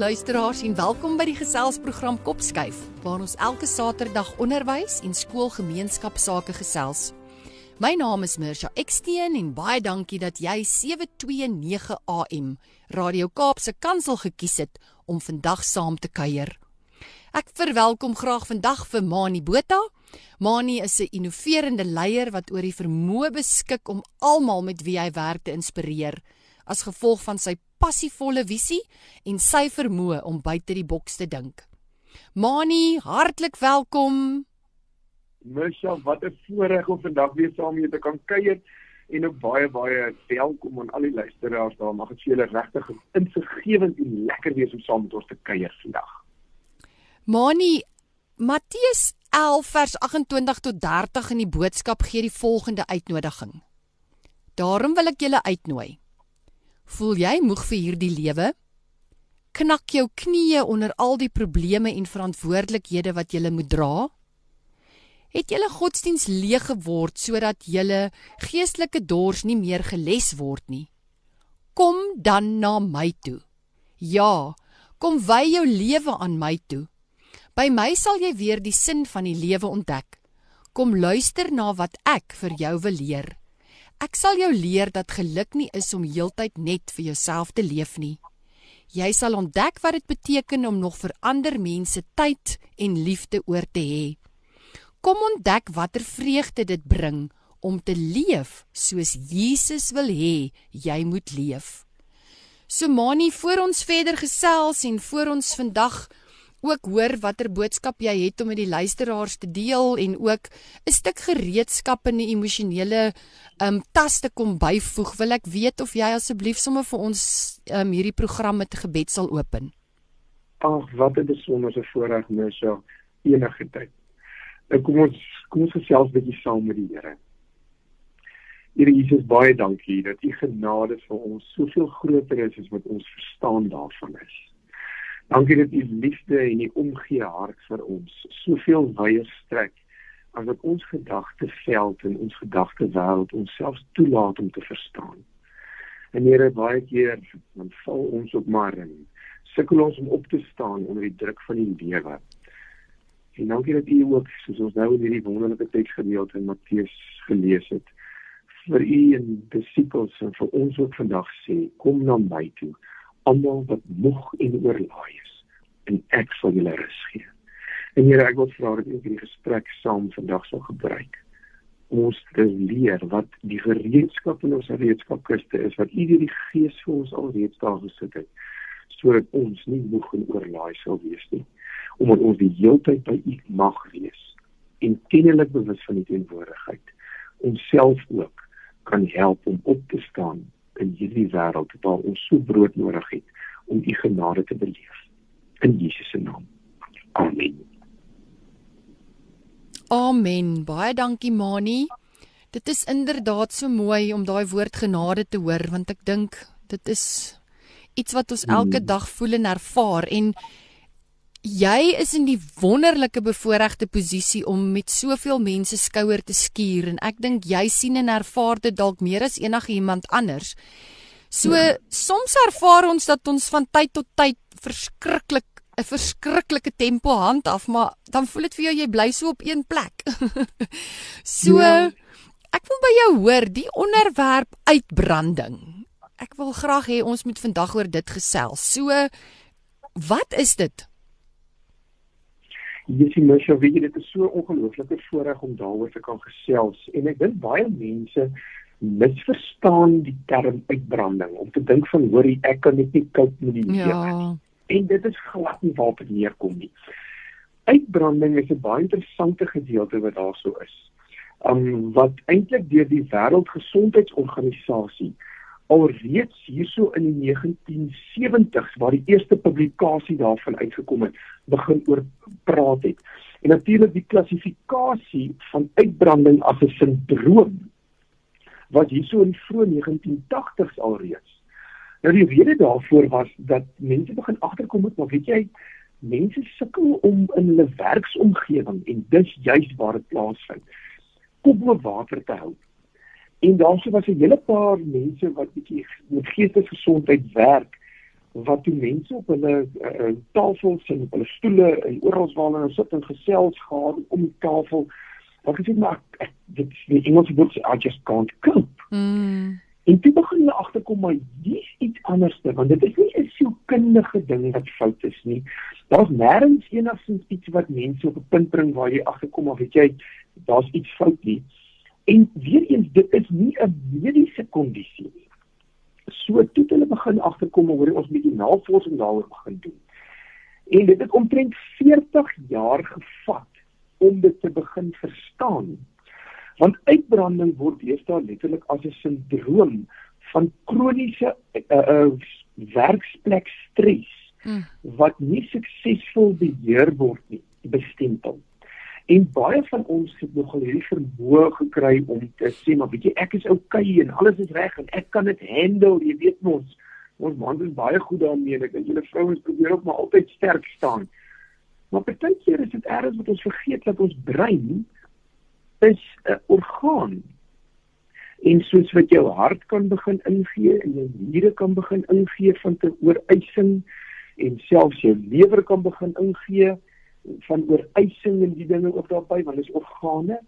luisteraars en welkom by die geselsprogram Kopskuif waar ons elke Saterdag onderwys en skoolgemeenskapsake gesels. My naam is Mirsha Eksteen en baie dankie dat jy 729 AM Radio Kaap se kansel gekies het om vandag saam te kuier. Ek verwelkom graag vandag vir Mani Botha. Mani is 'n innoverende leier wat oor die vermoë beskik om almal met wie hy werk te inspireer as gevolg van sy passievolle visie en sy vermoë om buite die boks te dink. Mani, hartlik welkom. Michelle, wat 'n voorreg om vandag weer saam met jou te kan kuier en ook baie baie welkom aan al die luisteraars daar. Mag dit vir julle regtig insiggewend en lekker wees om saam met ons te kuier vandag. Mani, Matteus 11 vers 28 tot 30 in die boodskap gee die volgende uitnodiging. Daarom wil ek julle uitnooi. Voel jy moeg vir hierdie lewe? Knak jou knieë onder al die probleme en verantwoordelikhede wat jy moet dra? Het julle godsdiens leeg geword sodat julle geestelike dors nie meer geles word nie? Kom dan na my toe. Ja, kom wy jou lewe aan my toe. By my sal jy weer die sin van die lewe ontdek. Kom luister na wat ek vir jou wil leer. Ek sal jou leer dat geluk nie is om heeltyd net vir jouself te leef nie. Jy sal ontdek wat dit beteken om nog vir ander mense tyd en liefde oor te hê. Kom ontdek watter vreugde dit bring om te leef soos Jesus wil hê jy moet leef. So Mani, voor ons verder gesels en voor ons vandag ook hoor watter boodskap jy het om met die luisteraars te deel en ook 'n stuk gereedskap in 'n emosionele um tas te kom byvoeg, wil ek weet of jy asseblief sommer vir ons um hierdie program met 'n gebed sal open. Ag, wat 'n besondere voorreg mens so enige tyd. Nou kom ons kom ons gesels bietjie saam met die Here. Here Jesus, baie dankie dat u genade vir ons soveel groter is as wat ons verstaan daarvan is. Dankie dat u liefde en u omgee hart vir ons soveel wyer strek as wat ons gedagteveld en ons gedagtewêreld onsself toelaat om te verstaan. En Here, baie keer dan val ons op maar in sukkel ons om op te staan onder die druk van die lewe. En dankie dat u ook soos ons nou in hierdie wonderlike teksgedeelte in Matteus gelees het vir u en disippels en vir ons ook vandag sê kom na my toe almal wat moeg en oorlaai is en ek sal julle rus gee. En Here ek wil vra dat u hierdie gesprek saam vandag sal gebruik om ons te leer wat die gereedskap in ons gereedskapkiste is wat u deur die gees vir ons alreeds daar gesit het sodat ons nie moeg en oorlaai sal wees nie omdat ons die heeltyd by U mag wees en kennelik bewus van die teenwoordigheid onsself ook kan help om op te staan in hierdie wêreld waar ons so brood nodig het om U genade te beleef in Jesus se naam. Amen. Amen. Baie dankie Mani. Dit is inderdaad so mooi om daai woord genade te hoor want ek dink dit is iets wat ons elke hmm. dag voel en ervaar en Jy is in die wonderlike bevoordeelde posisie om met soveel mense skouer te skuur en ek dink jy sien en ervaar dit dalk meer as enige iemand anders. So ja. soms ervaar ons dat ons van tyd tot tyd verskriklik 'n verskriklike tempo handhaaf, maar dan voel dit vir jou jy bly so op een plek. so ja. ek wil by jou hoor die onderwerp uitbranding. Ek wil graag hê ons moet vandag oor dit gesels. So wat is dit? Jessie Misha, weet jy dit is so ongelooflike voorreg om daaroor te kan gesels en ek dink baie mense misverstaan die term uitbranding om te dink van hoorie ek kan net nie koop met die lewe ja. nie. En dit is glad nie waarop dit neerkom nie. Uitbranding is 'n baie interessante gedeelte wat daar so is. Um wat eintlik deur die Wêreldgesondheidsorganisasie alreeds hierso in die 1970s waar die eerste publikasie daarvan uitgekom het begin oor praat het En natuurlik die klassifikasie van uitbranding as 'n sindroom wat hierso in die vroeë 1980s alreeds. Nou die rede daarvoor was dat mense begin agterkom met, maar weet jy, mense sukkel om in hulle werksomgewing en dis juist waar dit plaasvind. Kop bo water te hou. En daarso was 'n hele paar mense wat bietjie met geestesgesondheid werk wat die mense op hulle uh, tafels en op hulle stoele en oral waar hulle sit en gesels gaan om die tafel. Wat gesê maar ek, dit die Engelse woord I just can't cope. Mm. En toe begin hulle agterkom maar hier's iets anderste want dit is nie 'n sielkundige ding wat fout is nie. Daar's nêrens enigsins iets wat mense op 'n punt bring waar jy agterkom of weet jy daar's iets fout nie. En weer eens dit is nie 'n mediese kondisie nie so toe hulle begin agterkom oor ons bietjie navorsing daaroor begin doen. En dit het omtrent 40 jaar gevat om dit te begin verstaan. Want uitbranding word deesdae letterlik as 'n sindroom van kroniese uh, uh, werksplek stres mm. wat nie suksesvol beheer word nie, bestempel. En baie van ons het nogal hierdie vermoë gekry om te sê maar bietjie ek is okay en alles is reg en ek kan dit handle, jy weet mos. Ons mans is baie goed daarmee en ek dink julle vrouens probeer ook maar altyd sterk staan. Maar partykeer is dit ergens wat ons vergeet dat ons brein is 'n orgaan. En soos wat jou hart kan begin ingee en jou niere kan begin ingee van te ooreising en selfs jou lewer kan begin ingee van ooreising en die dinge ook daarbey want dit is organe.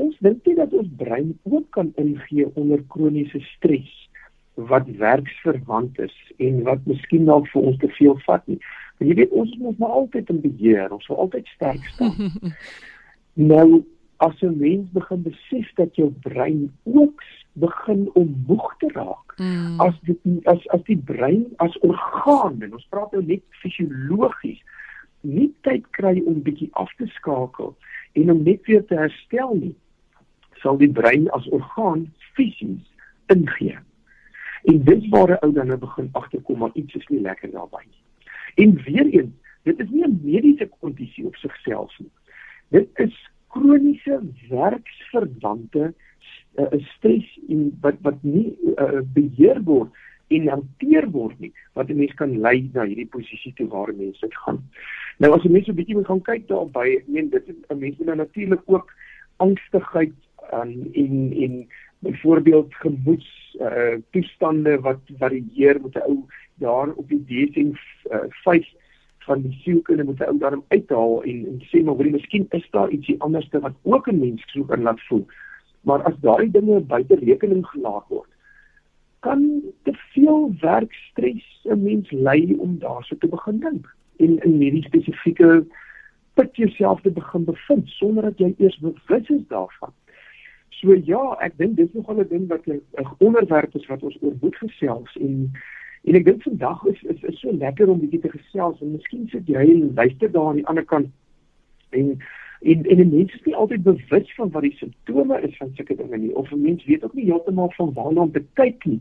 Ons dink nie dat ons brein ook kan ingee onder kroniese stres wat werksverwant is en wat miskien dalk vir ons te veel vat nie. Want jy weet ons moet maar altyd in beheer, ons wil altyd sterk staan. nou as 'n mens begin besef dat jou brein ook begin om moeg te raak. Mm. As dit as as die brein as orgaan en ons praat nou net fisiologies nie tyd kry om bietjie af te skakel en om net weer te herstel nie, sal die brein as orgaan fisies ingee. En dit waar 'n ou dan nou begin agterkom maar iets is nie lekker daarbey nie. En weer eens, dit is nie 'n mediese kondisie op sigself nie. Dit is kroniese werksverwante uh, stres in wat wat nie uh, beheer word en hanteer word nie wat 'n mens kan lei na hierdie posisie toe waar mense gaan. Nou as jy net so 'n bietjie moet gaan kyk daarby, ek meen dit is 'n mens moet nou natuurlik ook angstigheid um, en en byvoorbeeld gemoeds uh, toestande wat varieer met 'n ou daar op die DSM uh, 5 van die sielkunde moet 'n ou daarom uithaal en en sê maar hoorie miskien is daar ietsie anderste wat ook 'n mens so kan laat voel. Maar as daai dinge buite rekening gelaat word, kan te veel werkstres 'n mens lei om daarso te begin dink en in hierdie spesifieke put jouself te begin bevind sonder dat jy eers bewus is daarvan. So ja, ek dink dis nogal 'n ding wat 'n onderwerp is wat ons oor moet gesels en en ek dink vandag is is is so lekker om bietjie te gesels en miskien sit jy en luister daar aan die ander kant en en en mense is nie altyd bewus van wat die simptome is van sulke dinge nie of 'n mens weet ook nie heeltemal van waarna om te kyk nie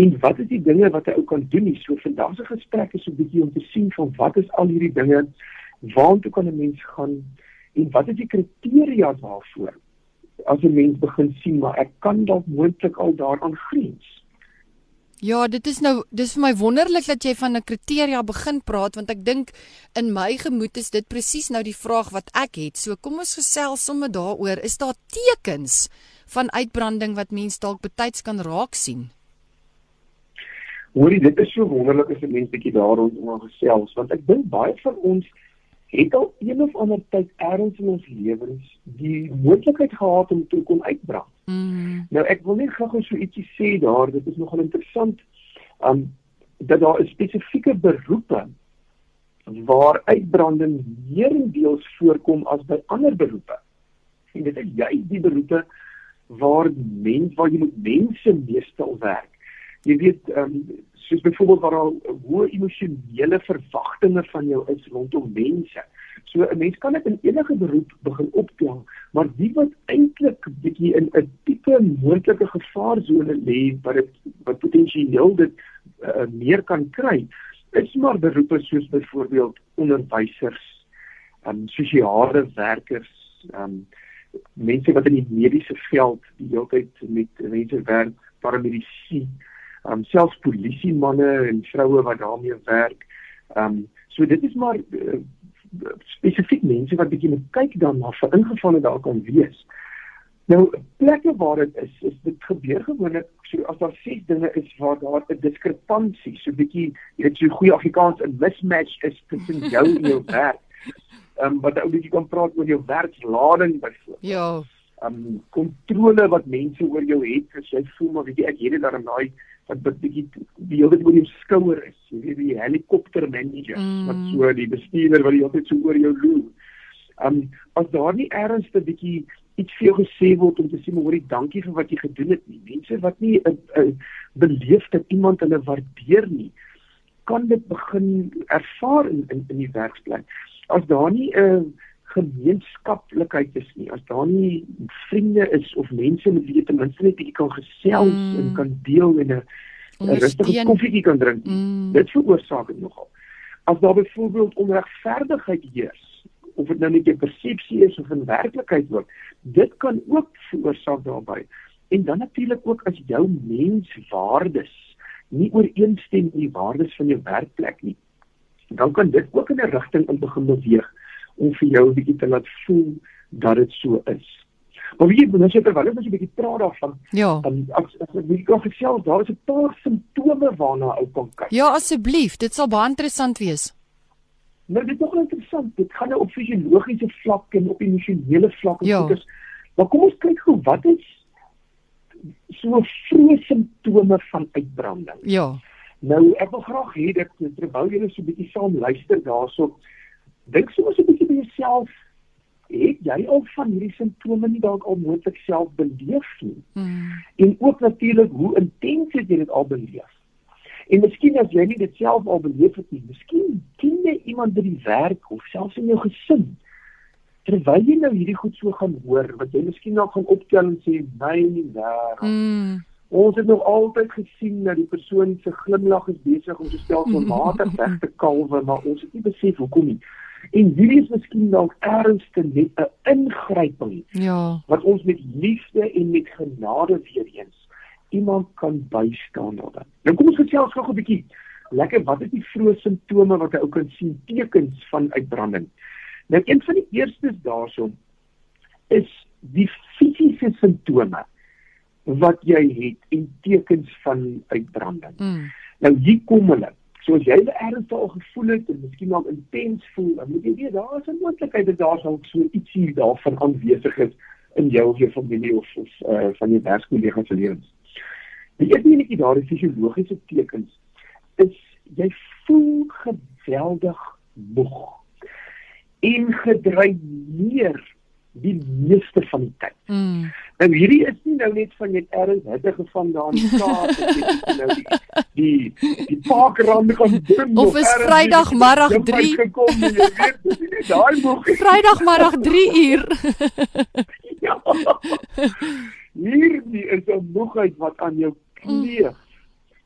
en wat is die dinge wat hy ook kan doen nie so vandag se gesprek is so 'n bietjie om te sien van wat is al hierdie dinge waartoe kan 'n mens gaan en wat is die kriteria daarvoor as 'n mens begin sien maar ek kan dalk moontlik al daaraan grens Ja, dit is nou dis vir my wonderlik dat jy van 'n kriteria begin praat want ek dink in my gemoed is dit presies nou die vraag wat ek het. So kom ons gesels sommer daaroor. Is daar tekens van uitbranding wat mens dalk betyds kan raak sien? Hoorie, dit is so wonderlik as 'n mens bietjie daar rondom gesels want ek dink baie van ons het al een of ander tyd ergens in ons lewens die moontlikheid gehad om te kon uitbrand. Mm. Nou ek wil net gou so ietsie sê daar, dit is nogal interessant um dat daar 'n spesifieke beroepe waar uitbranding meerendeels voorkom as by ander beroepe. En dit is juist die beroepe waar mens waar jy met mense meestal werk. Jy weet um soos byvoorbeeld waar al hoë emosionele verwagtinge van jou is rondom mense. So 'n mens kan dit in enige beroep begin optel, maar die wat eintlik bietjie in 'n tipe moontlike gevaarsone lê wat dit wat potensieel dit uh, meer kan kry, is maar beroepe soos byvoorbeeld onderwysers, um sosiale werkers, um mense wat in die mediese veld die hele tyd met mense werk, paramedici, um selfs polisie manne en vroue wat daarmee werk. Um so dit is maar uh, spesifiek mense wat bietjie moet kyk dan na vir ingevalle daar kan wees. Nou plekke waar dit is, is dit gebeur gewoonlik so as daar ses dinge is waar daar 'n diskrepansie, so bietjie jy weet so goeie Afrikaans 'n mismatch is tussen jou en jou werk. Ehm um, wat ou bietjie kan praat oor jou werkslading byvoorbeeld. Ja. Ehm um, kontrole wat mense oor jou het, as jy voel maar weet jy ek het dit daar daai wat bietjie die hele tyd oor jou skouer is. Jy weet die helikopter manager mm. wat so die bestuurder wat die hele tyd so oor jou. Ehm um, as daar nie ergens 'n bietjie iets vir jou gesê word om te sê maar hoorie dankie vir wat jy gedoen het nie. Mense wat nie uh, uh, beleef dat iemand hulle waardeer nie, kan dit begin ervaar in in, in die werksplek. As daar nie 'n uh, gemeenskaplikheid is nie, as daar nie vriende is of mense met wie jy ten minste net bietjie kan gesels mm. en kan deel en 'n rustige koffietjie kan drink. Mm. Dit veroorsaak dit nogal. As daar byvoorbeeld onregverdigheid heers, of dit nou net 'n persepsie is of 'n werklikheid word, dit kan ook veroorsaak daarbey. En dan natuurlik ook as jou menswaardes nie ooreenstem met die waardes van jou werkplek nie, dan kan dit ook in 'n rigting in begin beweeg om vir jou 'n bietjie te laat voel dat dit so is. Maar wie jy moet net terwyl ons 'n bietjie praat daarvan. Ja. Dan as as ek kan gesels, daar is 'n paar simptome waarna ou kan kyk. Ja, asseblief, dit sal baie interessant wees. Nou dit is nog interessant. Dit gaan nou op fisiologiese vlak en op emosionele vlak en ja. goeders. Maar kom ons kyk gou wat is so vroeë simptome van uitbranding. Ja. Nou ek wil graag hê dat terwyl julle so 'n bietjie saam luister daarso, dink soms 'n bietjie by jouself, het jy al van hierdie simptome nie dalk al moontlik self beleef nie? Mm. En ook natuurlik hoe intens het jy dit al beleef? En miskien as jy nie dit self al beleef het nie, miskien ken jy iemand by die werk of selfs in jou gesin. Terwyl jy nou hierdie goed so gaan hoor, wat jy miskien nog gaan optel en sê, "My wêreld." Mm. Ons het nog altyd gesien dat die persoon se glimlag is besig om te stel van matig weg te kalwe, maar ons het nie besef hoekom nie. En hierdie is miskien dalk ernstig net 'n ingryping Ja. wat ons met liefde en met genade weer eens iemand kan bystaan daarin. Nou kom ons gesels gou 'n bietjie. Lekker, wat is die vroeë simptome wat 'n ou kan sien tekens van uitbranding? Nou een van die eerstes daarso is die fisiese simptome wat jy het en tekens van uitbranding. Mm. Nou hier kom hulle. So as jy ergens al gevoel het en miskien al intens voel, dan moet jy weet daar is 'n moontlikheid dat daar sal so ietsie daarvan aanwesig is in jou of jou familie of of uh, van jou werkskollegas se lewens. Die eerste enetjie daar is fisiologiese tekens is jy voel geweldig moeg en gedreineer die meeste van die tyd. Mm. Nou hierdie is nie nou net van net erns hitte gevang daar in die Kaap weet nou die die die parkrande gaan dim Of is Vrydagmiddag jy het 3 gekom en jy weet nie daai moeg Vrydagmiddag 3 uur. ja. Hierdie is 'n moegheid wat aan jou kleef.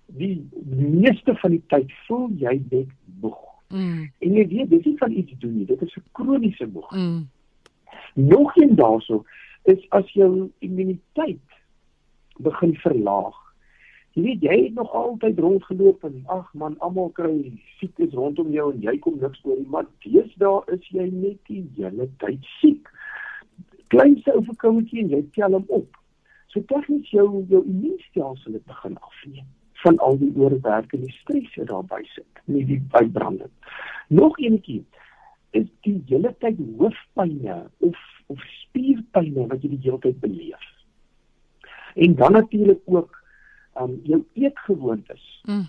Die meeste van die tyd voel jy net moeg. Mm. En jy weet dis nie van iets doen nie, dit is 'n kroniese moegheid. Mm. Nog een daarso is as jou immuniteit begin verlaag. Jy weet jy het nog altyd rondgeloop en ag man, almal kry siektes rondom jou en jy kom niks oor nie, maar deesdae is jy net die hele tyd siek. Kleinste verkoudjie en jy tel hom op. So tegnies jou jou immuunstelsel het begin afneem van al die oorwerk en die stres wat daarby sit, nie die uitbranding. Nog eenetjie is die hele tyd hoofpynne of of spierpynne wat jy die hele tyd beleef. En dan natuurlik ook um jou eetgewoontes Mm.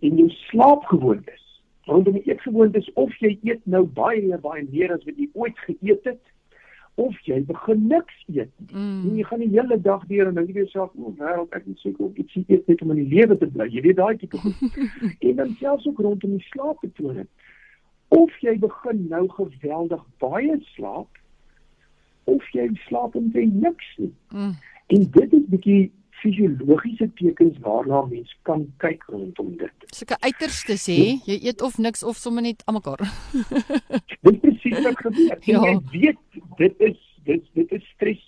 en jou slaapgewoontes. Rondom die eetgewoontes of jy eet nou baie baie meer as wat jy ooit geëet het of jy begin niks eet. Mm. En jy gaan die hele dag deur en dink jy jouself, "O, wêreld, ek moet seker ook ietsie eet net om in die lewe te bly." Jy weet daai tipe goed. en dan selfs ook rondom die slaappatrone. Of jy begin nou geweldig baie slaap of jy slaap en jy niks nie. Mm. En dit is bietjie fisiologiese tekens waarna mens kan kyk rondom dit. Sulke uiterstes hè, ja. jy eet of niks of sommer net almekaar. dit presies wat gebeur. Ja. Jy weet dit is dit dit is stres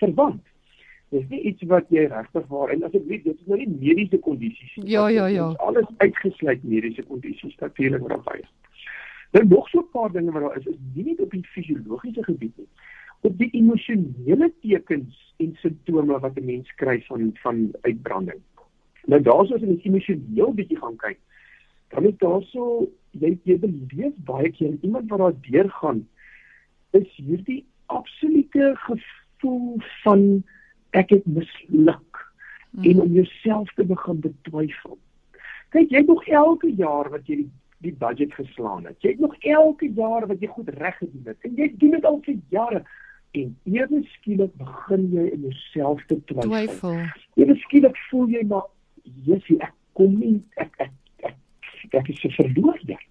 verband. Dit is nie iets wat jy regtig waar en as ek weet dit is nou nie mediese kondisies nie. Ja ja ja. Alles uitgesluit mediese kondisies natuurlik wat Dan nog so 'n paar dinge wat daar is, is nie net op die fisiologiese gebied nie op die emosionele tekens en simptome wat 'n mens kry van van uitbranding. Nou daarsoos in die emosioneel bietjie gaan kyk. Dan is daarso jy jy beleef baie keer iemand wat daar deurgaan is hierdie absolute gevoel van ek het misluk mm. en om jouself te begin betwyfel. Kyk, jy nog elke jaar wat jy die, die budget geslaan het. Jy het nog elke jaar wat jy goed reg gedoen het en jy doen dit al vir jare en ewe skielik begin jy in jouself te twyfel. twyfel. Ewe skielik voel jy maar Jessie, ek kom nie ek ek ek, ek, ek is so verloor daar.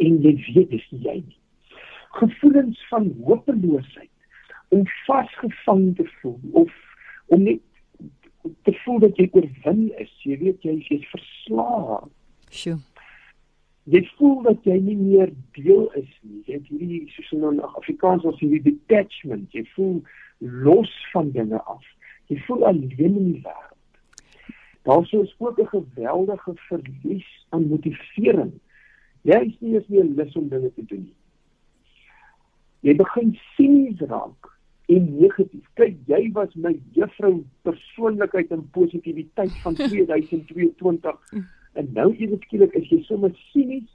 En jy weet dis nie jy nie. Gevoelens van hopeloosheid om vasgevang te voel of om net te voel dat jy oorwin is. Jy weet jy is verslae. Sjoe jy voel dat jy nie meer deel is nie. Jy het hierdie soos in Afrikaans ons hierdie detachment. Jy voel los van dinge af. Jy voel alleen in die wêreld. Daar sou is ook 'n geweldige verlies aan motivering. Jy is nie eens meer lus om dinge te doen nie. Jy begin sinies raak en negatief. Kyk, jy was my juffrou persoonlikheid en positiwiteit van 2022. En nou ewe skielik is jy sommer sinies.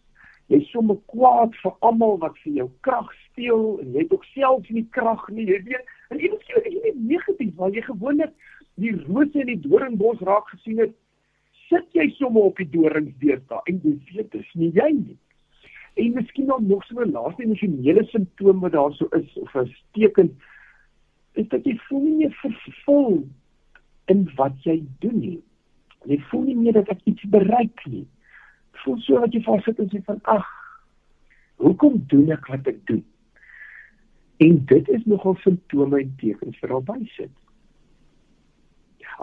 Jy's sommer kwaad vir almal wat vir jou krag steel en jy het ook self nie krag nie, jy weet. En ewe skielik is jy net negatief waar jy gewoonlik die rose en die doringbos raak gesien het. Sit jy sommer op die dorings deurta en jy weet dit is nie jy nie. En miskien dan nog so 'n laaste emosionele simptoom wat daar so is of 'n teken is dat jy voel nie vervul in wat jy doen nie. Jy voel nie meer dat ek iets bereik nie. Voel so dat jy vassit en sê van ag, hoekom doen ek wat ek doen? En dit is nogal simptome en tekens vir albei sit.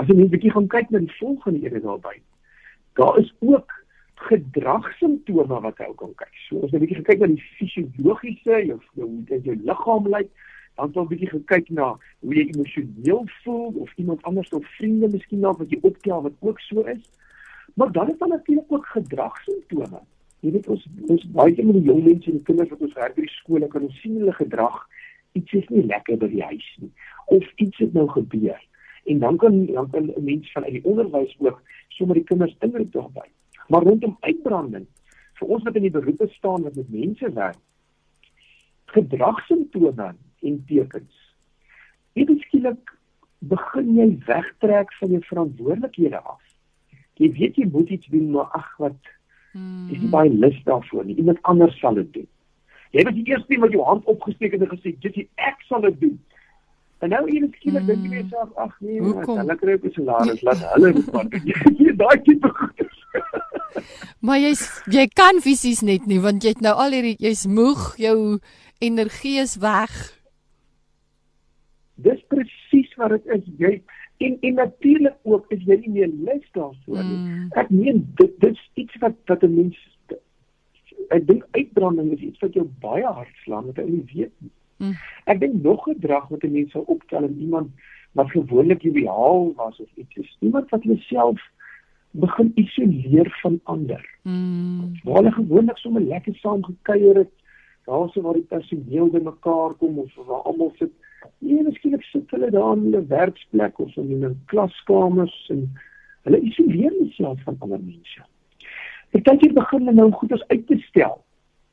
As jy net 'n bietjie gaan kyk na die volgende ene daarby. Daar is ook gedragssimptome wat jy ook kan kyk. So as jy 'n bietjie kyk na die fisiologiese, jou jou, jou liggaam lyk, dan sal 'n bietjie gekyk na hoe jy emosioneel voel of iemand anders of vriende miskien nou wat jy optel wat ook so is. Maar dan is daar natuurlik ook gedragssimptome. Jy weet ons ons baie keer met die jong mense en die kinders wat ons werk by die skole kan ons sien hulle gedrag iets is nie lekker by die huis nie of iets het nou gebeur. En dan kan dan kan 'n mens van uit die onderwys ook sommer die kinders indruk daarby. Maar rondom uitbranding vir ons wat in die beroepe staan wat met mense werk gedragssimptome en tekens. Ewe skielik begin jy wegtrek van jou verantwoordelikhede af. Jy weet jy moet iets doen, maar ag wat hmm. is nie baie lus daarvoor nie. Iemand anders sal dit doen. Jy was die eerste een wat jou hand opgesteek het en gesê, "Dit ek sal dit doen." En nou ewe skielik dink jy hmm. jouself, "Ag nee, hulle kry ook 'n salaris, laat hulle dit maar doen." Jy daai tipe goed. maar jy jy kan fisies net nie want jy het nou al hierdie jy's moeg, jou energie is weg dis presies wat dit is jy en en natuurlik ook is jy nie meer lus daarvoor nie mm. ek meen dit dis iets wat wat 'n mens ek dink uitbranding is iets wat jou baie hard slaan wat jy nie weet nie mm. ek dink nog gedrag wat 'n mens sou optel in iemand wat gewoonlik ideaal was of iets is iemand wat homself begin isoleer van ander mm. waar hulle gewoonlik sommer lekker saam gekuier het daarso waar die personeel bymekaar kom of waar almal sit Nee, miskien sit hulle daar in 'n werksplek of in 'n klaskamers en hulle isoleer homself van ander mense. Ek dink jy begin nou goed as uit te stel.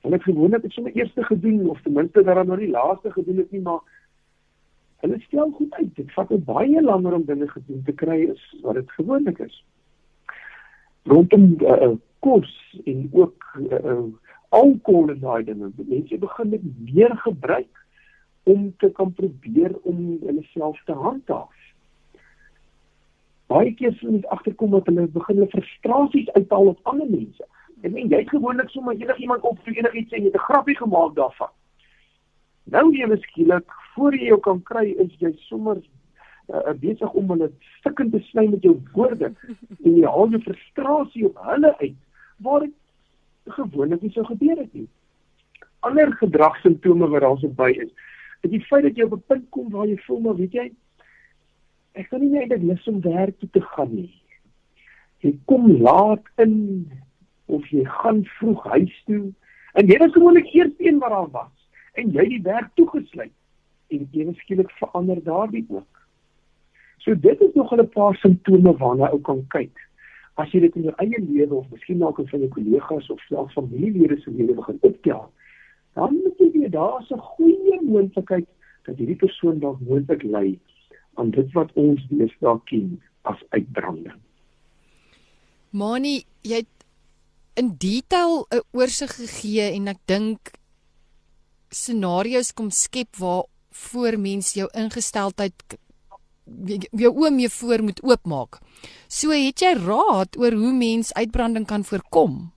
Hulle het gewoonlik dit sommer eers gedoen of ten minste dat hulle nog nie laaste gedoen het nie, maar hulle stel goed uit. Dit vat baie langer om dinge gedoen te kry as wat dit gewoonlik is. Rondom uh, kos en ook uh, alkohol en daai dinge, mense begin dit meer gebruik om te kan probeer om hulle self te handhaaf. Baie keer sien ons agterkom dat hulle begin hulle frustrasies uithaal op ander mense. Ek meen jy het gewoonlik sommer enigiemand op vir enigiets en jy het 'n grappie gemaak daarvan. Nou jy miskien voor jy jou kan kry is jy sommer uh, besig om hulle stikkend te sny met jou woorde en jy haal jou frustrasie op hulle uit waar dit gewoonlik nie sou gebeur het nie. Ander gedragssimptome wat daar so by is, is die feit dat jy op 'n punt kom waar jy voel maar weet jy ek kan nie meer net lus om werk toe te gaan nie. Jy kom laat in of jy gaan vroeg huis toe en jy is gewoonlik eers een wat daar was en jy die werk toegesluit en ewe skielik verander daardie ook. So dit is nog 'n paar simptome waarna ou kan kyk. As jy dit in jou eie lewe of miskien dalk van jou kollegas of selfs familielede se lewe begin optel, dan moet jy weet daar's 'n goeie moontlikheid dat hierdie persoon dalk moontlik ly aan dit wat ons deesdae ken as uitbranding. Mani, jy het in detail 'n oorsig gegee en ek dink scenario's kom skep waar voor mens jou ingesteldheid jou oë mee voor moet oopmaak. So het jy raad oor hoe mens uitbranding kan voorkom?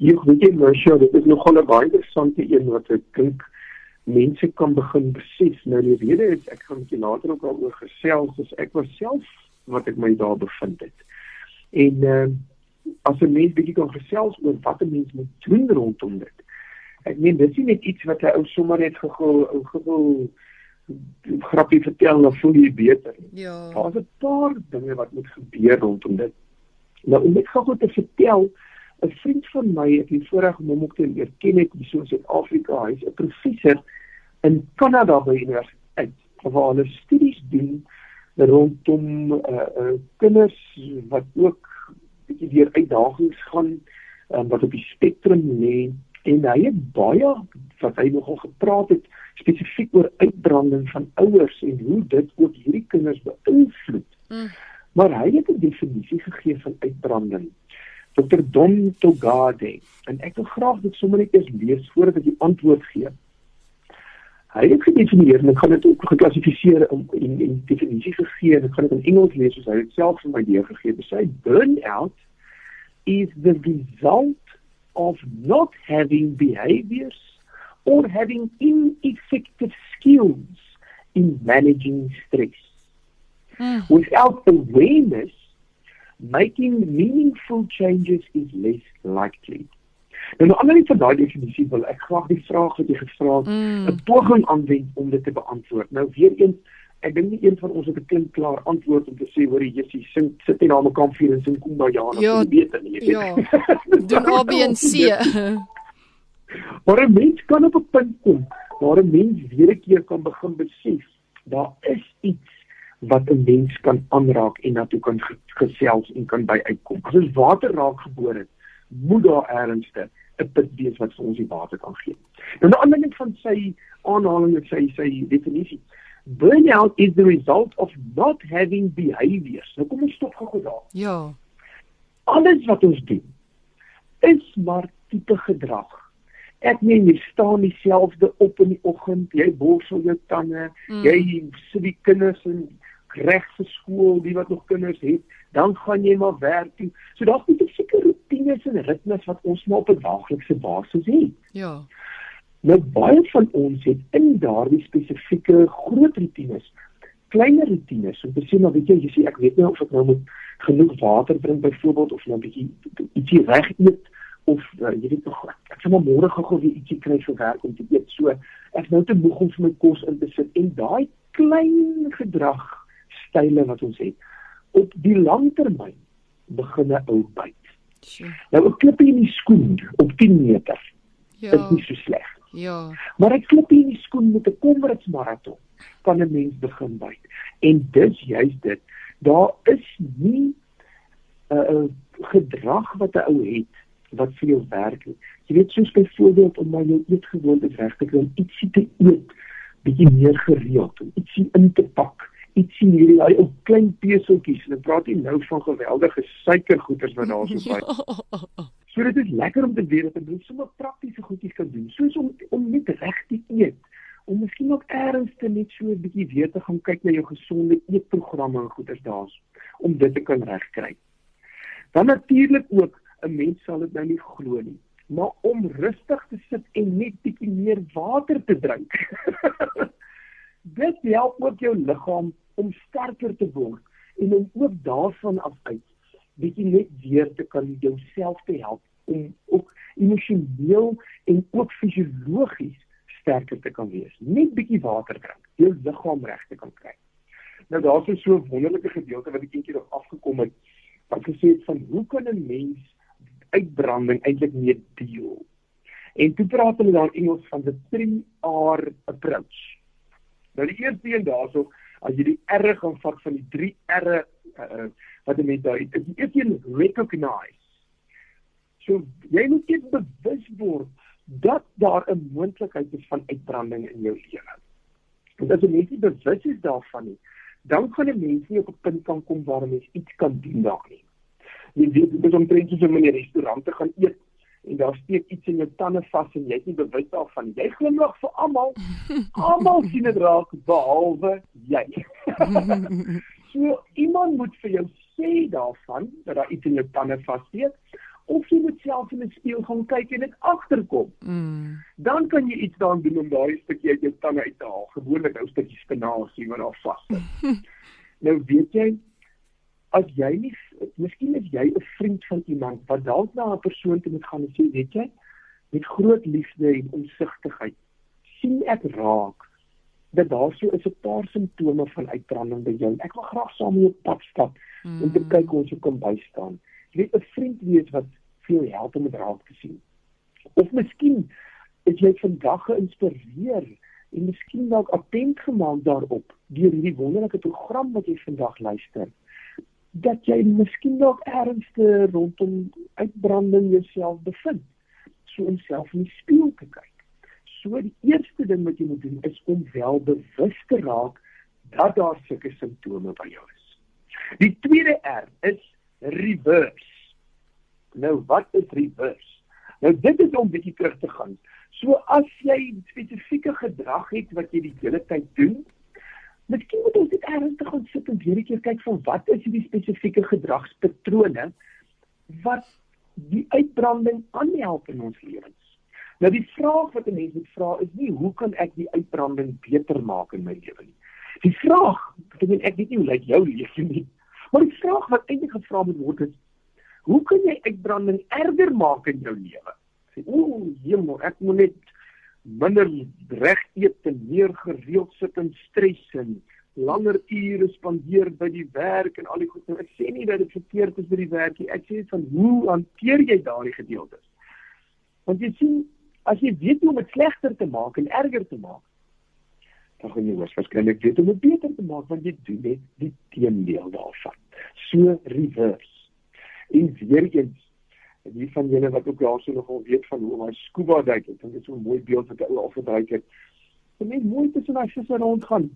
Hier weet jy nou sure dit is nogal 'n baie interessante een wat ek dink mense kan begin besef. Nou die rede is ek gaan net later ook daaroor gesels, as ek was self wat ek my daar bevind het. En uh, as 'n mens bietjie kan gesels oor wat 'n mens moet doen rondom dit. Ek meen dis nie net iets wat 'n ou sommer net gegou gegou grappie vertel dan voel jy beter. Ja. Daar's 'n paar dinge wat moet gebeur rondom dit. Nou om net gou te vertel, 'n vriend van my het die voorreg om hom ook te leer ken het hier so in Suid-Afrika. Hy's 'n professor in Kanada by universiteit waar hulle studies doen rondom uh, uh kinders wat ook bietjie deur uitdagings gaan um, wat op die spektrum lê en hy het baie wat hy nogal gepraat het spesifiek oor uitbranding van ouers en hoe dit ook hierdie kinders beïnvloed. Mm. Maar hy het 'n definisie gegee van uitbranding. Dr. Don Togade en ek wil graag dit sommer net eers lees voordat ek die antwoord gee. Hy het gedefinieer en ek gaan dit ook geklassifiseer in in die definisie gegee en ek gaan dit in Engels lees soos hy dit self vir my deurgegee het. Hy sê burnout is the result of not having behaviors or having ineffective skills in managing stress. Mm. Without awareness, making meaningful changes is less likely. Nou nou anders vir daai definisie wil ek graag die vraag wat jy gevra het, 'n mm. poging aanwend om dit te beantwoord. Nou weer eens ek dink nie een van ons het 'n klink klaar antwoord om te sê hoor jy sê sing sit jy na 'n kampvuur en sing Kumba ja of ja, beter nie ja doen A B en C maar 'n mens kan op 'n punt kom waar 'n mens weer 'n keer kan begin besef daar is iets wat 'n mens kan aanraak en na toe kan gesels en kan by uitkom as ons water raak geboor het moet daar ernstig 'n put wees wat vir ons die water kan gee nou 'n ander ding van sy aanhaling en sy sy definisie burnout is the result of not having behaviors. Nou kom ons stop gou daar. Ja. Alles wat ons doen is maar tipe gedrag. Ek meen jy staan dieselfde op in die oggend, jy borsel jou tande, mm. jy sit die kinders in reg vir skool, die wat nog kinders het, dan gaan jy maar werk toe. So daar's net 'n sekere rotines en ritmes wat ons maar op 'n daaglikse basis het. Ja. Nou baie van ons het in daardie spesifieke groot rutines kleiner rutines om te sien maar weet jy jy sê ek weet nie of ek nou moet genoeg water drink byvoorbeeld of nou 'n bietjie ietsie reg eet of uh, jy weet nog ek sal maar môre gou weer ietsie kry vir werk om te eet so ek nou te moeg om vir my kos in te sit en daai klein gedrag style wat ons het op die langtermyn begin 'n ou byt sure. nou 'n klippie in die skoen op 10 meter ja. is nie so sleg Ja. Maar ek klop hier in die skoen met 'n komritsmaraton kan 'n mens begin byt. En dis juist dit. Daar is nie 'n uh, uh, gedrag wat 'n ou het wat vir jou werk nie. Jy weet soos byvoorbeeld om my eetgewoontes reg te kry om ietsie te eet bietjie meer gereeld om ietsie in te pak ietsie hierdie daai ou klein peseltjies en ek praat nie nou van geweldige suikergoeders wat daar so by So dit is lekker om te weet dat jy sommer praktiese goedjies kan doen, soos om om net reg te eet, om miskien ook eers te net so 'n bietjie weer te gaan kyk na jou gesonde eetprogramme en goeders daas om dit te kan regkry. Dan natuurlik ook 'n mens sal dit nou nie glo nie, maar om rustig te sit en net bietjie meer water te drink. Dit help ook jou liggaam om sterker te word en om ook daarvan af uit bietjie net weer te kan jouself te help om ook emosioneel en ook fisiologies sterker te kan wees. Net bietjie water drink, jou liggaam reg te kan kry. Nou daar's so 'n wonderlike gedeelte wat ek eendag nog afgekom het wat gesê het van hoe kan 'n mens uitbranding eintlik mee deel? En toe praat hulle dan Engels van the 3R approach. Nou die eerste een daarso, as jy die R gaan vat van die 3 R uh, wat jy met daai die eerste een recognize. So jy moet net bewus word dat daar 'n moontlikheid is van uitbranding in jou lewe. En as jy net bewus is daarvan nie, dan gaan 'n mens nie op 'n punt kan kom waar 'n mens iets kan doen daarin. Jy weet, dit is omtrent soos om in 'n restaurant te gaan eet en daar steek iets in jou tande vas en jy is nie bewus daarvan. Jy glimlag vir almal. Almal sien dit raak behalwe jy. so iemand moet vir jou sê daarvan dat daar iets in jou tande vassteek of jy moet self in die spieël gaan kyk en dit agterkom. Mm. Dan kan jy iets daaraan doen om daai stukkie uit jou tande uit te haal. Gewoonlik ou stukkie spinasie wat daar vas sit. nou weet jy as jy nie miskien is jy 'n vriend van iemand wat dalk na 'n persoon toe moet gaan en sê weet jy met groot liefde en omsigtigheid sien ek raak dat daar so is 'n paar simptome van uitbranding by jou. Ek wil graag saam met jou pad stap mm. om te kyk hoe ons kan bystaan. Jy weet 'n vriend weet wat veel help om dit raak te sien. Of miskien is jy vandag geïnspireer en miskien dalk attent gemaak daarop deur hierdie wonderlike program wat jy vandag luister dat jy miskien dalk ernstig rondom uitbranding jouself bevind. So om self in die spieël te kyk. So die eerste ding wat jy moet doen is om wel bewus te raak dat daar sulke simptome by jou is. Die tweede R is reverse. Nou wat is reverse? Nou dit is om bietjie terug te gaan. So as jy spesifieke gedrag het wat jy die hele tyd doen, Miskien moet ons dit ernstig gaan sit en weer 'n keer kyk van wat is hierdie spesifieke gedragspatrone wat die uitbranding aanhelp in ons lewens. Nou die vraag wat 'n mens moet vra is nie hoe kan ek die uitbranding beter maak in my lewe nie. Die vraag, ek weet ek weet nie hoe lyk jou lewe nie, maar die vraag wat eintlik gevra moet word is hoe kan jy uitbranding erger maak in jou lewe? Sê ooh, jemmer, ek moet net minder reg eet en meer gereeld sit en stres en langer ure spandeer by die werk en al die goed. Ek sê nie dat dit verkeerd is by die werk nie. Ek sê van hoe hanteer jy daardie gedeeltes? Want jy sien, as jy weet hoe om dit slegter te maak en erger te maak, dan gaan jy waarskynlik weet hoe om dit beter te maak want jy doen net die teendeel daarvan. So reverse. En weer eens En die van julle wat ook daarso nogal weet van hoe om hy scuba duik, ek dink dit is so 'n mooi beeld wat hy al gebruik het. Dit net mooi tussen daai visse rondgaan.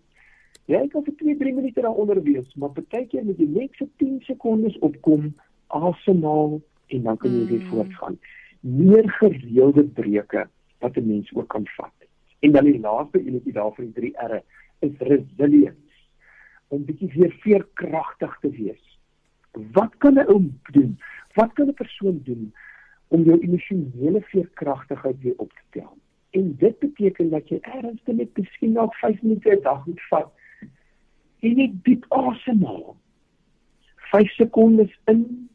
Jy kan vir 2-3 minute daaronder wees, maar partykeer moet jy net vir 10 sekondes opkom, asemhaal en dan kan jy weer mm. voortgaan. Meer gereelde breuke wat 'n mens ook kan vat. En dan die laaste enetjie daarvan die 3 R's is resilience. Om bietjie weer veerkragtig te wees. Wat kan 'n ou doen? Wat kan 'n persoon doen om jou emosionele veerkragtigheid weer op te tel? En dit beteken dat jy ernstig net miskien nog 5 minute 'n dag moet vat en net diep asemhaal. 5 sekondes in,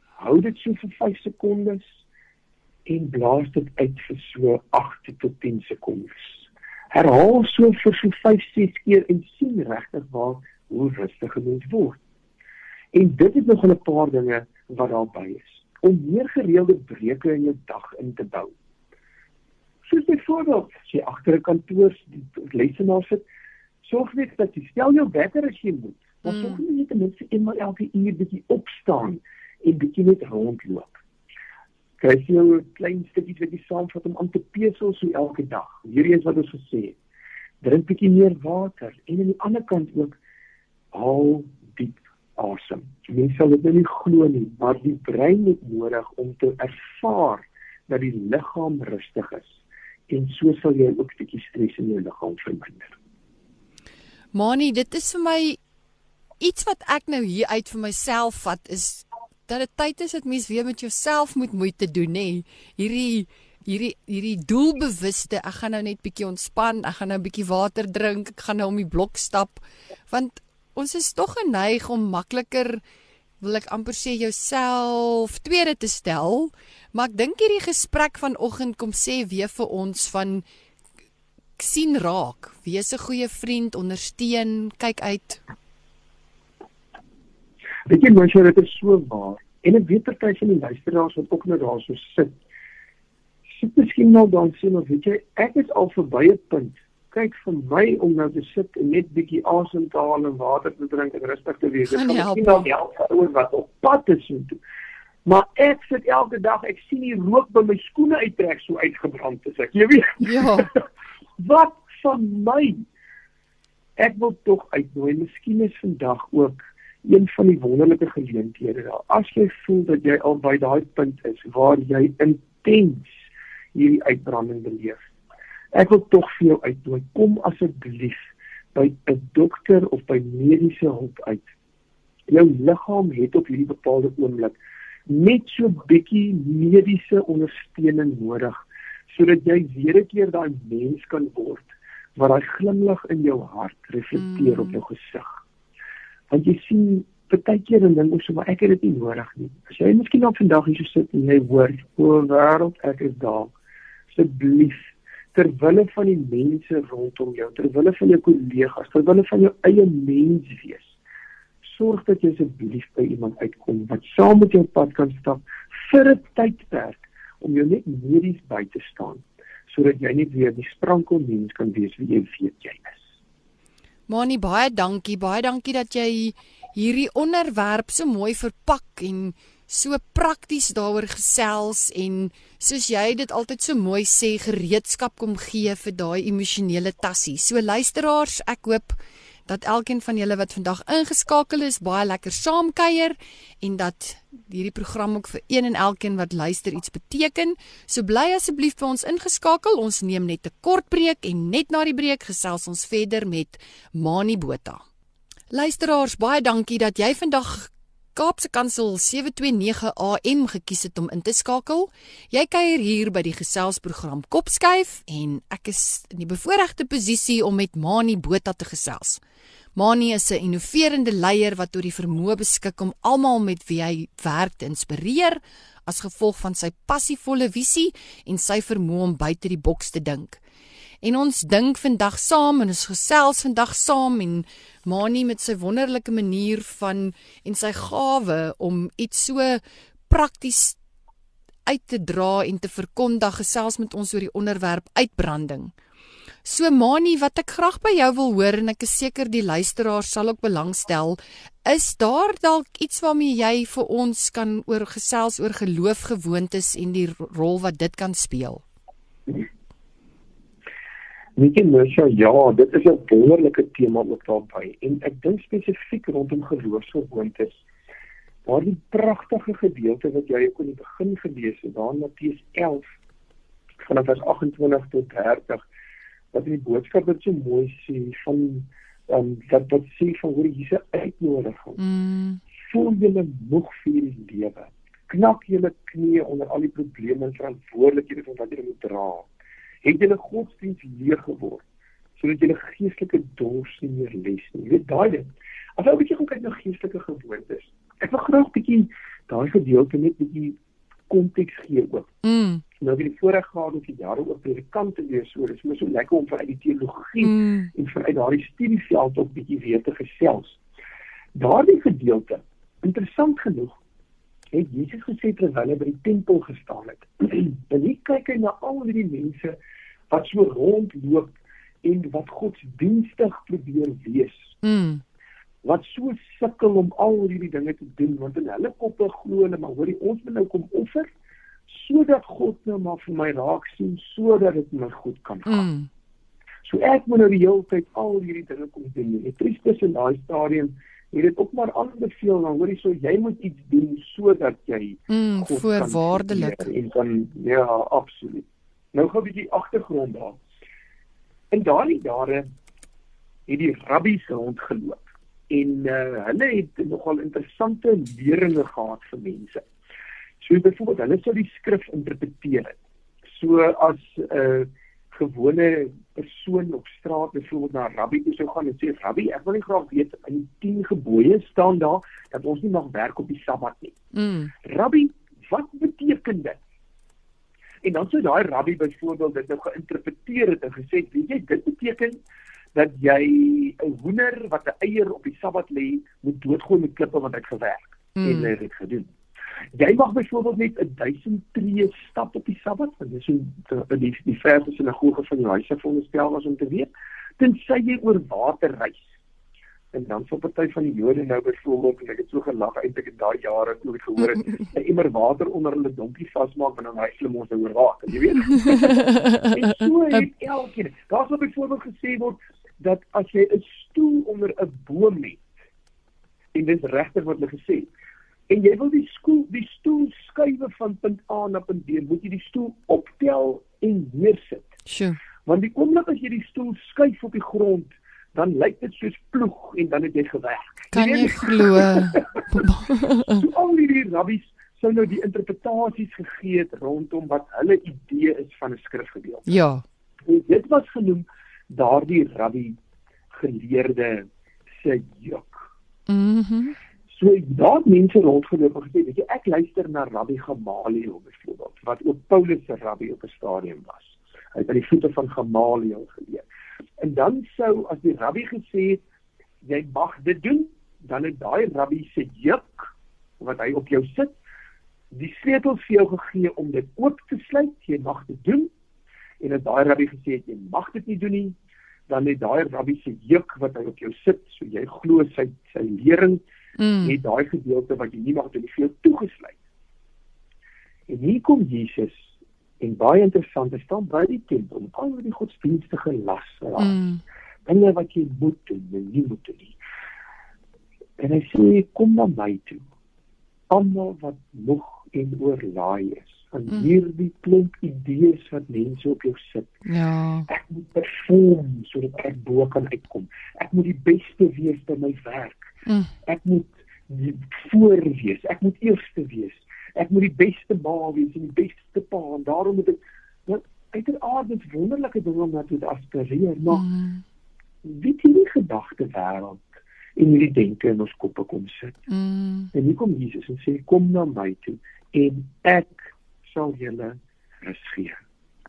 hou dit so vir 5 sekondes en blaas dit uit vir so 8 tot 10 sekondes. Herhaal so vir so 5, 6 keer en sien regtig waar hoe rustig jy word. En dit is nog 'n paar dinge wat daarby is om meer gereelde breuke in jou dag in te bou. Soos byvoorbeeld, as jy agter 'n kantoor lesenaar sit, sorg net dat jy stel jou wekker as jy moet. Maar mm. sorg net ten minste eenmal elke uur bietjie opstaan en bietjie net rondloop. Kry jy 'n klein stukkie wat jy saamvat om aan te pesel so elke dag. Hierdie is wat ons gesê het. Drink bietjie meer water en aan die ander kant ook haal asem. Mense sal dit nou nie glo nie, maar die brein het nodig om te ervaar dat die liggaam rustig is. En so sal jy ook 'n bietjie stres in jou liggaam verminder. Mani, dit is vir my iets wat ek nou hier uit vir myself vat is dat dit tyd is dat mens weer met jouself moet moeite doen nê. Hierdie hierdie hierdie doelbewuste, ek gaan nou net bietjie ontspan, ek gaan nou 'n bietjie water drink, ek gaan nou om die blok stap, want ons is tog geneig om makliker wil ek amper sê jouself tweede te stel, maar ek dink hierdie gesprek vanoggend kom sê weer vir ons van sien raak, wees 'n goeie vriend, ondersteun, kyk uit. Weet jy mens, dit is so waar. En ek weet party van die luisteraars wat ook nou daar so sit. Sit miskien nou dan sien of weet jy, ek is al verby 'n punt. Kyk vir my om nou te sit en net bietjie asem te haal en water te drink en rustig te wees. Dit kan miskien nou help vir ouens wat op pad is en toe. Maar ek sit elke dag, ek sien die rook by my skoene uittrek so uitgebrand is ek. Jy weet. Ja. wat van my? Ek wil tog uitnooi. Miskien is vandag ook een van die wonderlike geleenthede daar. As jy voel dat jy al by daai punt is waar jy intens hierdie uitbranding beleef. Ek wil tog vir jou uitnooi, kom asseblief by 'n dokter of by mediese hulp uit. Jou liggaam het op hierdie bepaalde oomblik net so bietjie mediese ondersteuning nodig sodat jy weer 'n keer daai mens kan word wat daai glimlag in jou hart reflekteer mm. op jou gesig want jy sien baie keer en dink ons so maar ek het dit nie nodig nie. As jy miskien op vandag hier sit en jy hoor o wêreld ek is daar. Asseblief ter wille van die mense rondom jou, ter wille van jou kollegas, ter wille van jou eie mens wees. Sorg dat jy asseblief by iemand uitkom wat saam met jou pad kan stap vir 'n tydperk om jou net medies by te staan sodat jy net weer die sprankel mens kan wees wie jy weet jy is. Mani baie dankie, baie dankie dat jy hierdie onderwerp so mooi verpak en so prakties daaroor gesels en soos jy dit altyd so mooi sê gereedskap kom gee vir daai emosionele tassie. So luisteraars, ek hoop dat elkeen van julle wat vandag ingeskakel is baie lekker saamkuier en dat hierdie program ook vir een en elkeen wat luister iets beteken. So bly asseblief by ons ingeskakel. Ons neem net 'n kort breek en net na die breek gesels ons verder met Mani Botha. Luisteraars, baie dankie dat jy vandag Kaapse Kansel 729 AM gekies het om in te skakel. Jy kuier hier by die geselsprogram Kopskuif en ek is in die bevoordeelde posisie om met Mani Botha te gesels. Mani is 'n innoverende leier wat oor die vermoë beskik om almal met wie hy werk te inspireer as gevolg van sy passievolle visie en sy vermoë om buite die boks te dink. En ons dink vandag saam en ons gesels vandag saam en Mani met sy wonderlike manier van en sy gawe om iets so prakties uit te dra en te verkondig gesels met ons oor die onderwerp uitbranding. So Mani, wat ek graag by jou wil hoor en ek is seker die luisteraars sal ook belangstel, is daar dalk iets waarmee jy vir ons kan oor gesels oor geloofgewoontes en die rol wat dit kan speel? Weet jy Mesha, ja, dit is 'n wonderlike tema ook daarby en ek dink spesifiek rondom geloofsgewoontes. Daardie pragtige gedeelte wat jy ook in die begin gelees het, daar in Matteus 11 vanaf vers 28 tot 30 wat in die boodskap wat so mooi sê van um, wat wat sê van hoe Jesus uitnodiging. Mm. Voel julle moeg vir die lewe. Knak julle knieë onder al die probleme en verantwoordelikhede wat julle moet dra. Het julle godsdiens leeg geword sodat julle geestelike dors nie meer les nie. Jy weet daai ding. As ou bietjie kyk na geestelike gewoontes. Ek wil graag bietjie daai gedeelte net bietjie konteks gee ook. Mm. Nou wie die voorreg gehad het die jare oor predikante lees so, dis mos so lekker om vanuit die teologie mm. en vanuit daardie studieveld op bietjie weer te gesels. Daardie gedeelte, interessant genoeg, het Jesus gesê terwyl hy by die tempel gestaan het. en hy kyk hy na al die mense wat so rondloop en wat godsdienstig probeer wees. Mm wat so sukkel om al hierdie dinge te doen want in hulle koppe glo hulle maar hoorie ons moet nou kom offer sodat God nou maar vir my raak sien sodat dit my goed kan gaan. Mm. So ek moet nou die hele tyd al hierdie dinge kom doen. Die priesters in daai stadium het dit ook maar aanbeveel dan hoorie so jy moet iets doen sodat jy mm, voorwaardelik en kan ja absoluut. Nou gou 'n bietjie agtergrond daar. In daardie jare het die rabbies rondgeloop en uh, hulle het nogal interessante leringe gehad vir mense. So byvoorbeeld hulle sou die skrif interpreteer. So as 'n uh, gewone persoon op straat byvoorbeeld na rabbi toe sou gaan en sê rabbi, ek wil nie graag weet in die 10 gebooie staan daar dat ons nie mag werk op die Sabbat nie. Mm. Rabbi, wat beteken dit? En dan sou daai rabbi byvoorbeeld dit nou geïnterpreteer het en gesê, weet jy, dit beteken dat jy 'n hoender wat 'n eier op die Sabbat lê, moet doodgooi met klippe want het gewerk mm. en hy het dit gedoen. Jy mag byvoorbeeld net 1000 tree stap op die Sabbat, want dis hoe die die verse sinagoge van die huise veronderstel was om te weet, tensy jy oor water reis. En dan sou party van die Jode nou byvoorbeeld, en ek het so gelag eintlik in daai jare toe ek gehoor het, 'n immer water onder hulle donkie vasmaak en dan hy hulle mos nou oor water, jy weet. en so het elkeen. Daar sou byvoorbeeld gesê word dat as jy 'n stoel onder 'n boom het, en dis regtig wat hulle gesê het, en jy wil die skool die stoel skuwe van punt A na punt B, moet jy die stoel optel en neersit. Sjoe. Want die oomblik as jy die stoel skuif op die grond, dan lyk dit soos ploeg en dan het jy gewerk. Kan jy glo? so al hierdie rabbies sou nou die interpretasies gegee het rondom wat hulle idee is van 'n skrifgedeelte. Ja. En dit was genoem daardie rabbi geleerde se juk. Mhm. Mm So daar mense rondgeloop en gesê, weet jy, ek luister na Rabbi Gamaliel byvoorbeeld, wat ook Paulus se rabbi op 'n stadium was. Hy het by die voete van Gamaliel geleer. En dan sou as die rabbi gesê het jy mag dit doen, dan het daai rabbi se juk wat hy op jou sit, die sleutels vir jou gegee om dit oop te sluit, jy mag dit doen. En as daai rabbi gesê het jy mag dit nie doen nie, dan het daai rabbi se juk wat hy op jou sit, so jy glo sy sy lering mm. het daai gedeelte wat jy nie mag doen nie vir jou toegesluit. En hier kom Jesus en baie interessant, hy staan by die tempel om al die godsdienstige las raak. Mm. Dinge wat jy moet doen en nie moet doen nie. En hy sê kom na my toe. Almal wat moeg en oorlaai is van mm. hierdie klomp idees wat mense op jou sit. Ja. Ek moet perform sodat ek bo kan uitkom. Ek moet die beste wees by my werk. Mm. Ek moet voor wees. Ek moet eerste wees. Ek moet die beste ma wees en die beste pa en daarom moet ek nou uiteraard dit wonderlike dinge om na te aspireer, maar mm. weet jy die gedagte wêreld en hierdie denke in ons koppe kom sit. Mm. En hier kom Jesus en sê kom na my toe en ek sal julle rus gee.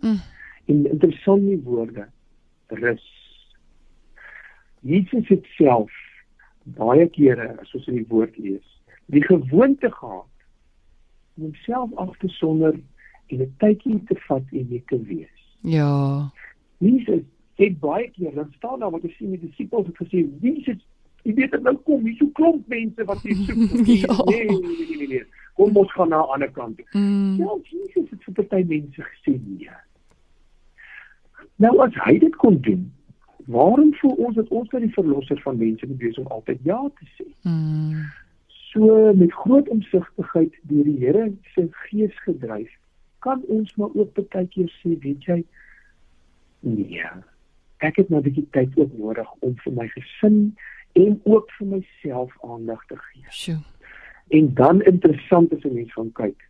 Mm. En interessant die woorde rus. Jesus het self baie kere as ons in die woord lees, die gewoonte gehad om homself af te sonder en 'n tydjie te vat en net te wees. Ja. Jesus het baie keer dan staan daar wat hy sien die disippels het gesê, Jesus, jy weet dit nou kom, hier so klomp mense wat hier soek. ja. Nee, nee, nee, nee, nee. Kom ons gaan na 'n ander kant toe. Mm. Ja, Jesus het vir party mense gesê nee. Nou as hy dit kon doen, waarom voel ons dat ons net die verlosser van mense moet wees om altyd ja te sê? Mm. So met groot omsigtigheid deur die Here se gees gedryf, kan ons maar ook baie keer sê, weet jy, nee. Ek het nou 'n bietjie tyd ook nodig om vir my gesin en ook vir myself aandag te gee. Sjoe. En dan interessant as 'n mens gaan kyk.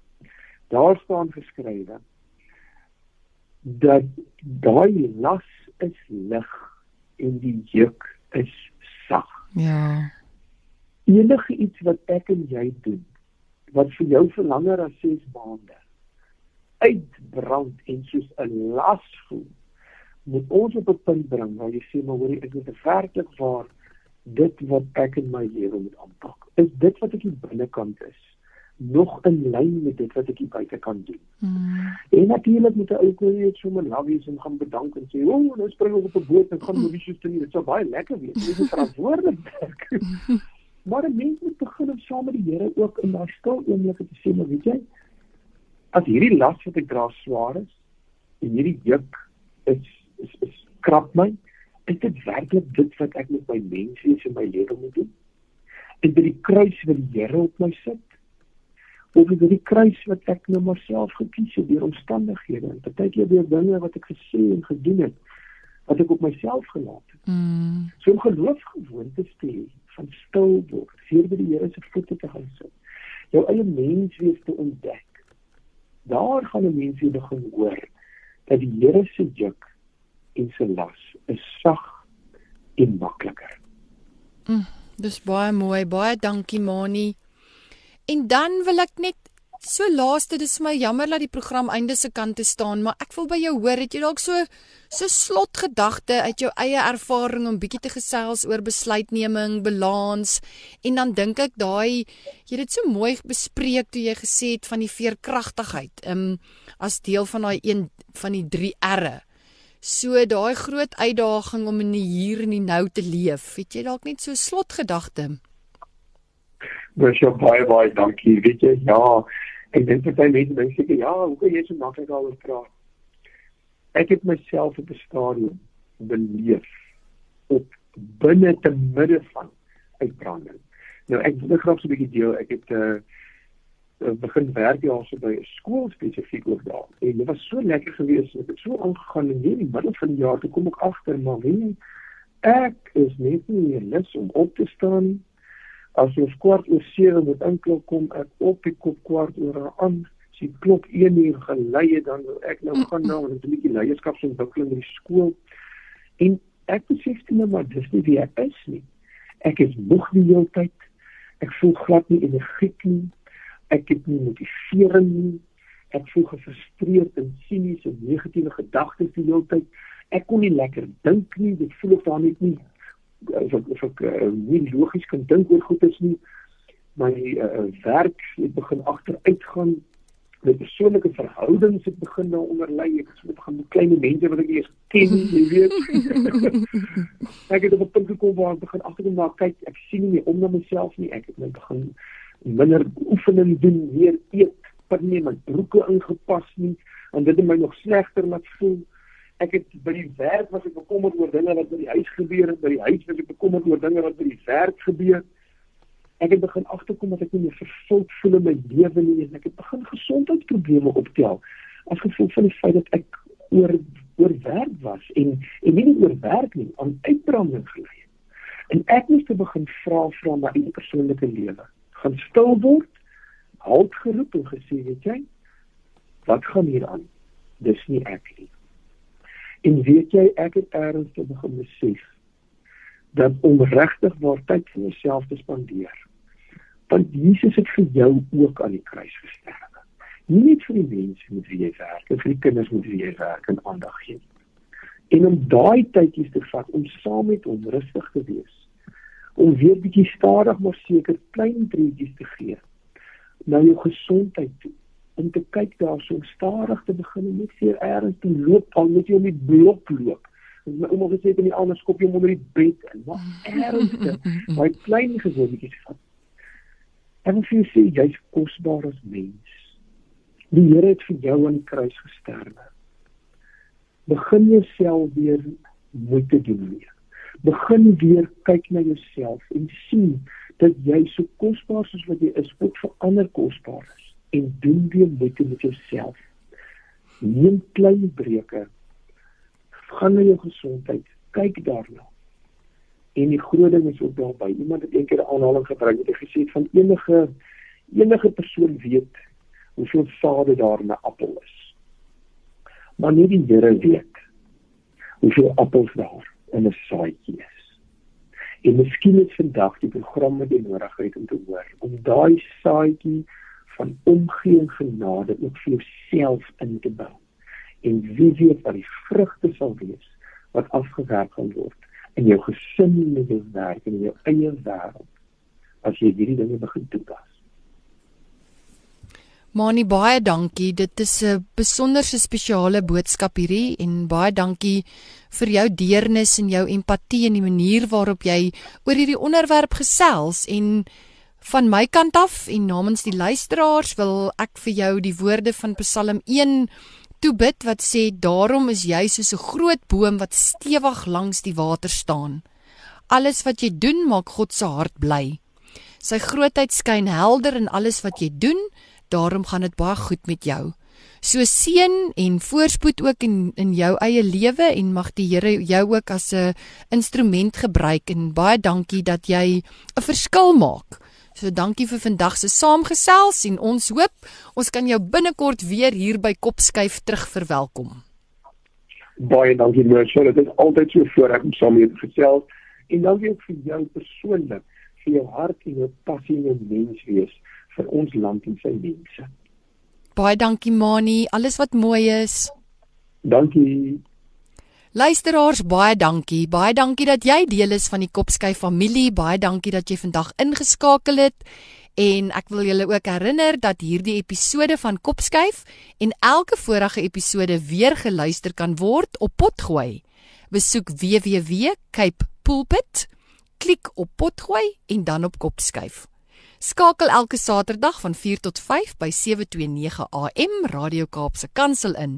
Daar staan geskrywe dat daai las is lig en die juk is sag. Ja. Enige iets wat ek en jy doen wat vir jou vir langer as 6 maande uitbrand en soos 'n las voel, moet ons op 'n punt bring waar jy sê maar hoorie ek moet werklik waar dit wat ek in my lewe moet aanpak. Is dit wat ek die binnekant is nog in lyn met dit wat ek hier buite kan doen. Mm. En natuurlik moet 'n ou kon net sommer lawies en gaan bedank en sê, "O, oh, nou spring ek op 'n boot en gaan Mauritius toe. Dit sou baie lekker wees. Dit is verantwoordelik." maar 'n mens moet begin om saam met die Here ook in daai stil oomblikke te sê, "Maar weet jy, as hierdie las wat ek dra swaar is en hierdie juk is is, is krap my, is dit werklik dit wat ek met my menswees in my lewe moet doen?" En by die kruis wat die Here op my sit, of dit die kruis wat ek nou maar self gekies het deur omstandighede en partykeer deur dinge wat ek gesê en gedoen het wat ek op myself gelaat het. Mm. So om geloofsgewoontes te hê van stil word, voor by die Here se voete te gaan sit. Jou eie menswees te ontdek. Daar gaan 'n mens weer begin hoor dat die Here se juk en sy las is sag en makliker. Mm, dis baie mooi. Baie dankie Mani. En dan wil ek net so laaste dis my jammer dat die program einde se kant te staan, maar ek wil by jou hoor, het jy dalk so so slotgedagte uit jou eie ervaring om bietjie te gesels oor besluitneming, balans en dan dink ek daai jy het dit so mooi bespreek toe jy gesê het van die veerkragtigheid, um as deel van daai een van die 3 R'e. So daai groot uitdaging om in die hier en die nou te leef. Het jy dalk net so slotgedagte? Dis jou baie baie dankie. Weet jy, ja, ek dink party mense dink seker ja, hoe kan jy so maklik daaroor praat? Ek het myself op 'n stadium beleef op binne te midde van uitbranding. Nou ek wil graag so 'n bietjie deel. Ek het 'n uh, uh, begin werk hier also by 'n skool spesifiek ook daar. En dit was so lekker geweest. Ek het so aangegaan en in die middel van die jaar toe kom ek agter maar weet ek is net nie meer lus om op te staan nie As jy kwart oor 7 moet inklop kom ek op die kop kwart oor aan. As jy klop 1 uur gelei dan wil ek nou gaan na 'n bietjie leierskapsontwikkeling by die skool. En ek besef toe nou maar dis nie wie ek is nie. Ek is moeg die hele tyd. Ek voel glad nie energiek nie. Ek het nie motivering nie. Ek voel gefrustreerd en sinies en negatiewe gedagtes die hele tyd. Ek kon nie lekker dink nie. Dit voel of daar net nie of ek, of ek uh, nie logies kan dink oor goed is nie my uh, werk het begin agteruit gaan my persoonlike verhoudings het begin nou onderlei. Ek het begin met klein mense wat ek eers ken jy weet. Ek het op 'n punt gekom waar ek begin agterkom maar kyk ek sien nie om na myself nie. Ek het net begin minder oefening doen meer eet per nie my broeke ingepas nie en dit het my nog slegter laat voel ek het by die werk was ek bekommerd oor dinge wat by die huis gebeur het, by die huis was ek bekommerd oor dinge wat by die werk gebeur. Ek het begin agterkom dat ek nie meer vervuld voel in my lewe nie en ek het begin gesondheidsprobleme optel as gevolg van die feit dat ek oor oor werk was en en nie oor werk nie, aan uitbranding gelei het. En ek moes te begin vra vra na my persoonlike lewe. Gaan stil word, halt geroep en gesê, weet jy, wat gaan hier aan? Dis nie ek nie. En weet jy ek het te begin besef dat om regtig waar tyd vir jouself te spandeer. Want Jesus het vir jou ook aan die kruis gesterf. Nie net vir die mense met wie jy werk, vir die kinders met wie jy werk en aandag gee. En om daai tydjies te vat om saam met hom rustig te wees. Om weer bietjie stadig maar seker klein treetjies te gee. Nou jou gesondheid toe om te kyk daar so stadig te begin en net vir eers te loop al moet jy met blok loop. En my ouma gesê in die ander skop jy onder die bed en maar ernstig my klein gewoonetjies vat. En as jy sê jy's kosbaar as mens. Die Here het vir jou aan die kruis gesterwe. Begin jouself weer moeite doen weer. Begin weer kyk na jouself en sien dat jy so kosbaar soos wat jy is, ook vir ander kosbaar is en doen weer moeite met jouself. Neem klein breuke. Gaan na jou gesondheid, kyk daarna. En die groot ding is ook daarby. Iemand het eendag 'n aanhaling gebruik wat gesê het van enige enige persoon weet hoeveel sade daar in 'n appel is. Maar nie die Here weet hoeveel appels daar in 'n saadjie is. En miskien is vandag die program wat jy nodig het om te hoor om daai saadjie van omgee en genade ook vir jouself in te bou. En wie weet wat die vrugte sal wees wat afgewerk gaan word in jou gesin en in jou werk en in jou eie wêreld as jy hierdie dinge begin toepas. Mani baie dankie. Dit is 'n besonderse spesiale boodskap hierdie en baie dankie vir jou deernis en jou empatie en die manier waarop jy oor hierdie onderwerp gesels en Van my kant af en namens die luisteraars wil ek vir jou die woorde van Psalm 1 toebid wat sê daarom is jy soos 'n groot boom wat stewig langs die water staan. Alles wat jy doen maak God se hart bly. Sy grootheid skyn helder in alles wat jy doen, daarom gaan dit baie goed met jou. So seën en voorspoed ook in in jou eie lewe en mag die Here jou ook as 'n instrument gebruik en baie dankie dat jy 'n verskil maak. So dankie vir vandag se saamgesels en ons hoop ons kan jou binnekort weer hier by Kopskuif terug verwelkom. Baie dankie Mercy. Dit is altyd so voorreg om saam met jou te gesels en dankie ook vir jou persoonlik vir jou hart en jou passie en jou menswees vir ons land en sy mense. Baie dankie Mani, alles wat mooi is. Dankie. Luisteraars, baie dankie. Baie dankie dat jy deel is van die Kopsky familie. Baie dankie dat jy vandag ingeskakel het. En ek wil julle ook herinner dat hierdie episode van Kopskuif en elke vorige episode weer geluister kan word op Potgooi. Besoek www.cape.pulpit, klik op Potgooi en dan op Kopskuif. Skakel elke Saterdag van 4 tot 5 by 729 AM Radio Kaapse Kansel in